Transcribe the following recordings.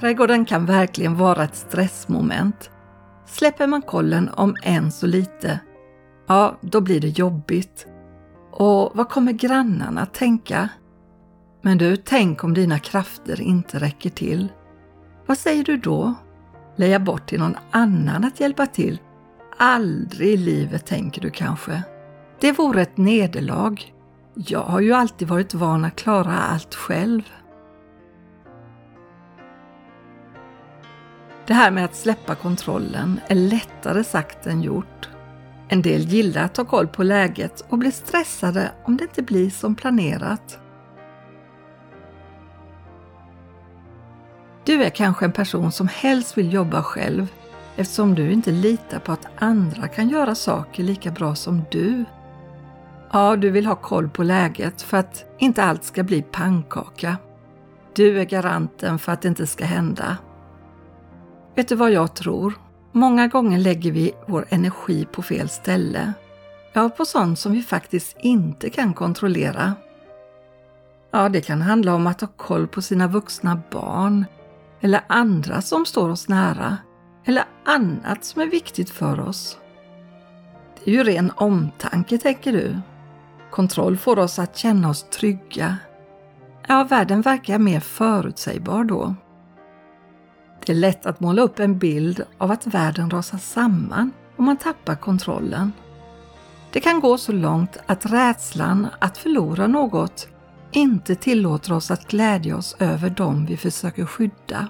Trädgården kan verkligen vara ett stressmoment. Släpper man kollen om än så lite, ja, då blir det jobbigt. Och vad kommer grannarna att tänka? Men du, tänk om dina krafter inte räcker till. Vad säger du då? Leja bort till någon annan att hjälpa till? Aldrig i livet, tänker du kanske. Det vore ett nederlag. Jag har ju alltid varit van att klara allt själv. Det här med att släppa kontrollen är lättare sagt än gjort. En del gillar att ta koll på läget och blir stressade om det inte blir som planerat. Du är kanske en person som helst vill jobba själv eftersom du inte litar på att andra kan göra saker lika bra som du. Ja, du vill ha koll på läget för att inte allt ska bli pannkaka. Du är garanten för att det inte ska hända. Vet du vad jag tror? Många gånger lägger vi vår energi på fel ställe. Ja, på sånt som vi faktiskt inte kan kontrollera. Ja, det kan handla om att ha koll på sina vuxna barn eller andra som står oss nära eller annat som är viktigt för oss. Det är ju ren omtanke, tänker du. Kontroll får oss att känna oss trygga. Ja, världen verkar mer förutsägbar då. Det är lätt att måla upp en bild av att världen rasar samman och man tappar kontrollen. Det kan gå så långt att rädslan att förlora något inte tillåter oss att glädja oss över dem vi försöker skydda.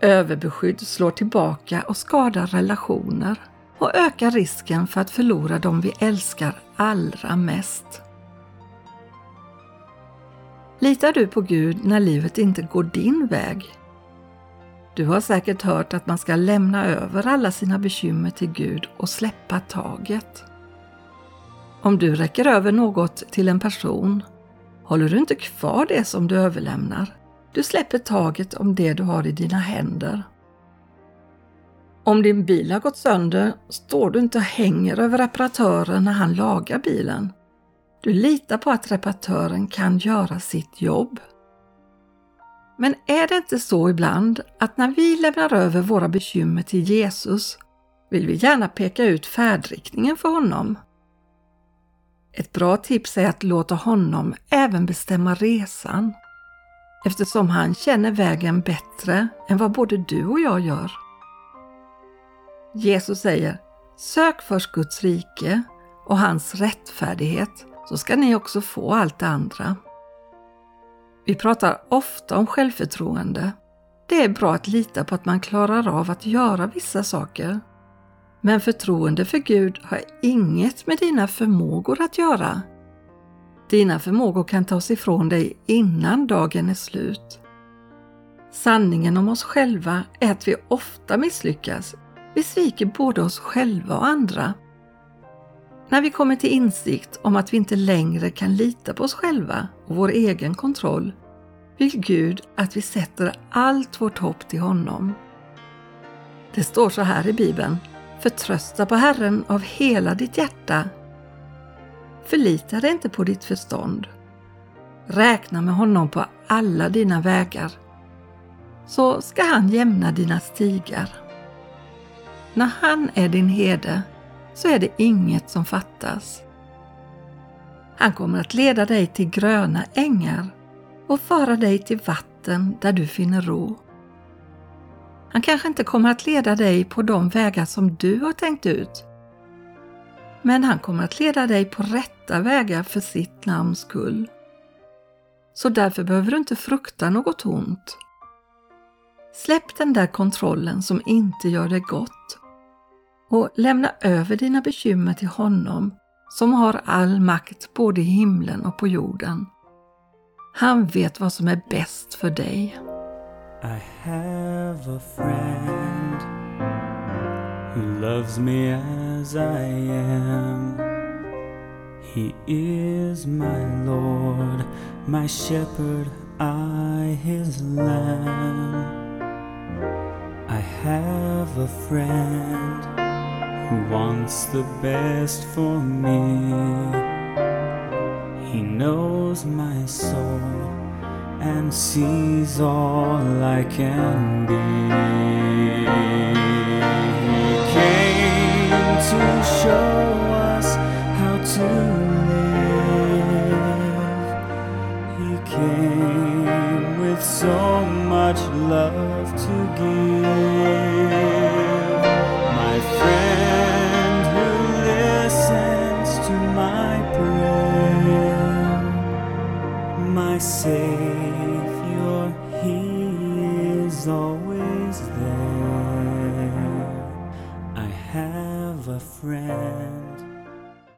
Överbeskydd slår tillbaka och skadar relationer och ökar risken för att förlora dem vi älskar allra mest. Litar du på Gud när livet inte går din väg? Du har säkert hört att man ska lämna över alla sina bekymmer till Gud och släppa taget. Om du räcker över något till en person håller du inte kvar det som du överlämnar. Du släpper taget om det du har i dina händer. Om din bil har gått sönder står du inte och hänger över reparatören när han lagar bilen. Du litar på att reparatören kan göra sitt jobb. Men är det inte så ibland att när vi lämnar över våra bekymmer till Jesus vill vi gärna peka ut färdriktningen för honom? Ett bra tips är att låta honom även bestämma resan eftersom han känner vägen bättre än vad både du och jag gör. Jesus säger Sök först Guds rike och hans rättfärdighet så ska ni också få allt det andra. Vi pratar ofta om självförtroende. Det är bra att lita på att man klarar av att göra vissa saker. Men förtroende för Gud har inget med dina förmågor att göra. Dina förmågor kan tas ifrån dig innan dagen är slut. Sanningen om oss själva är att vi ofta misslyckas. Vi sviker både oss själva och andra. När vi kommer till insikt om att vi inte längre kan lita på oss själva och vår egen kontroll vill Gud att vi sätter allt vårt hopp till honom. Det står så här i Bibeln. Förtrösta på Herren av hela ditt hjärta. Förlita dig inte på ditt förstånd. Räkna med honom på alla dina vägar. Så ska han jämna dina stigar. När han är din herde så är det inget som fattas. Han kommer att leda dig till gröna ängar och föra dig till vatten där du finner ro. Han kanske inte kommer att leda dig på de vägar som du har tänkt ut. Men han kommer att leda dig på rätta vägar för sitt namns skull. Så därför behöver du inte frukta något ont. Släpp den där kontrollen som inte gör dig gott och lämna över dina bekymmer till honom som har all makt både i himlen och på jorden. Han vet vad som är bäst för dig. I have a friend who loves me as I am. He is my Lord, my shepherd, I his lamb. I have a friend wants the best for me. He knows my soul and sees all I can be. He came to show us how to live. He came with so much love to give. my Savior, He is always there. I have a friend.